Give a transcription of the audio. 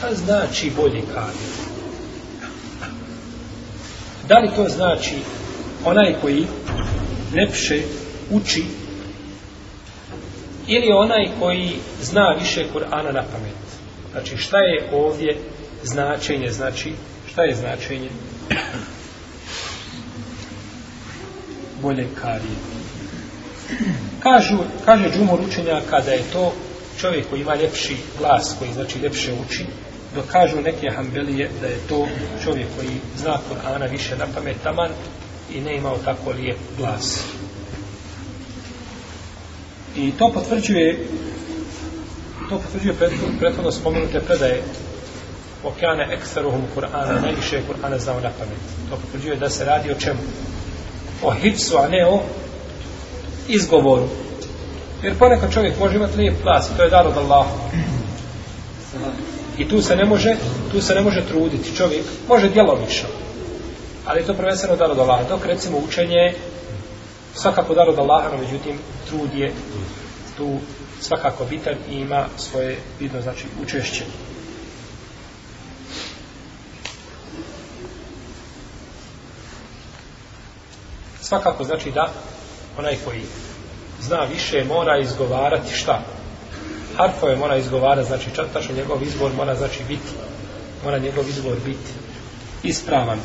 Šta znači bolji kari? Da li to znači onaj koji lepše uči ili onaj koji zna više Kur'ana na pamet? Znači šta je ovdje značenje, znači šta je značenje bolje karije? Kažu, kaže džumor učenjaka da je to čovjek koji ima ljepši glas, koji znači ljepše uči, dok kažu neke hambelije da je to čovjek koji zna Kur'ana više na pamet taman i ne imao tako lijep glas. I to potvrđuje to potvrđuje prethodno spomenute predaje Okane ekstaruhum Kur'ana, najviše Kur'ana znao na pamet. To potvrđuje da se radi o čemu? O hipsu, a ne o izgovoru. Jer ponekad čovjek može imati lijep glas, to je dar od Allaha. I tu se ne može, tu se ne može truditi. Čovjek može djelomično. Ali je to prvenstveno dar od Allaha. Dok recimo učenje svakako dar od Allaha, no međutim trud je tu svakako bitan i ima svoje vidno znači učešće. Svakako znači da onaj koji zna više mora izgovarati šta? Harfove mora izgovarati, znači čatačno njegov izbor mora znači biti, mora njegov izbor biti ispravan.